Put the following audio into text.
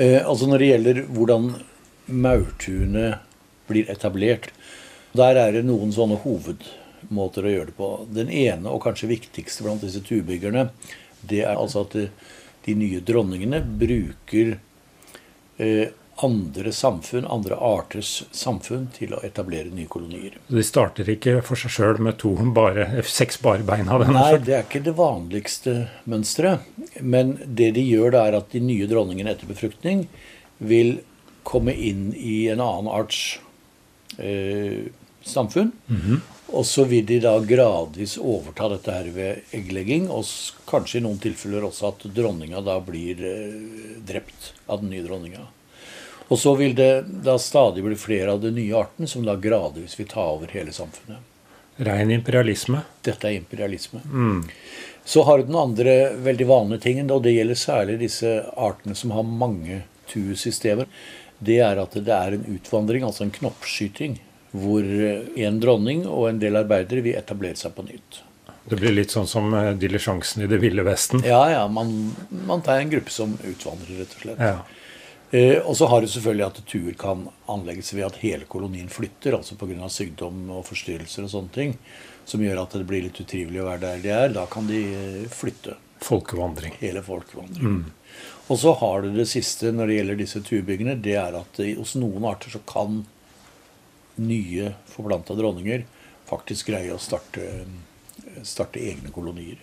Eh, altså Når det gjelder hvordan maurtunet blir etablert, der er det noen sånne hovedmåter å gjøre det på. Den ene og kanskje viktigste blant disse turbyggerne, det er altså at de, de nye dronningene bruker eh, andre samfunn, andre arters samfunn, til å etablere nye kolonier. De starter ikke for seg sjøl med to bare, seks bare barbeina? Nei, det er ikke det vanligste mønsteret. Men det de gjør, da er at de nye dronningene etter befruktning vil komme inn i en annen arts eh, samfunn. Mm -hmm. Og så vil de da gradvis overta dette her ved egglegging, og kanskje i noen tilfeller også at dronninga da blir eh, drept av den nye dronninga. Og så vil det da stadig bli flere av den nye arten som da gradvis vil ta over hele samfunnet. Rein imperialisme? Dette er imperialisme. Mm. Så har du den andre veldig vanlige tingen, og det gjelder særlig disse artene som har mange tuesystemer. Det er at det er en utvandring, altså en knoppskyting, hvor en dronning og en del arbeidere vil etablere seg på nytt. Det blir litt sånn som eh, dilisjansen i Det ville vesten? Ja, ja. Man, man tar en gruppe som utvandrer, rett og slett. Ja. Eh, og så har du selvfølgelig at tuer kan anlegges ved at hele kolonien flytter, altså pga. sykdom og forstyrrelser og sånne ting, som gjør at det blir litt utrivelig å være der de er. Da kan de eh, flytte. Folkevandring. Hele folkevandring. Mm. Og så har du det siste når det gjelder disse turbyggene, det er at hos noen arter så kan nye forplanta dronninger faktisk greie å starte, starte egne kolonier.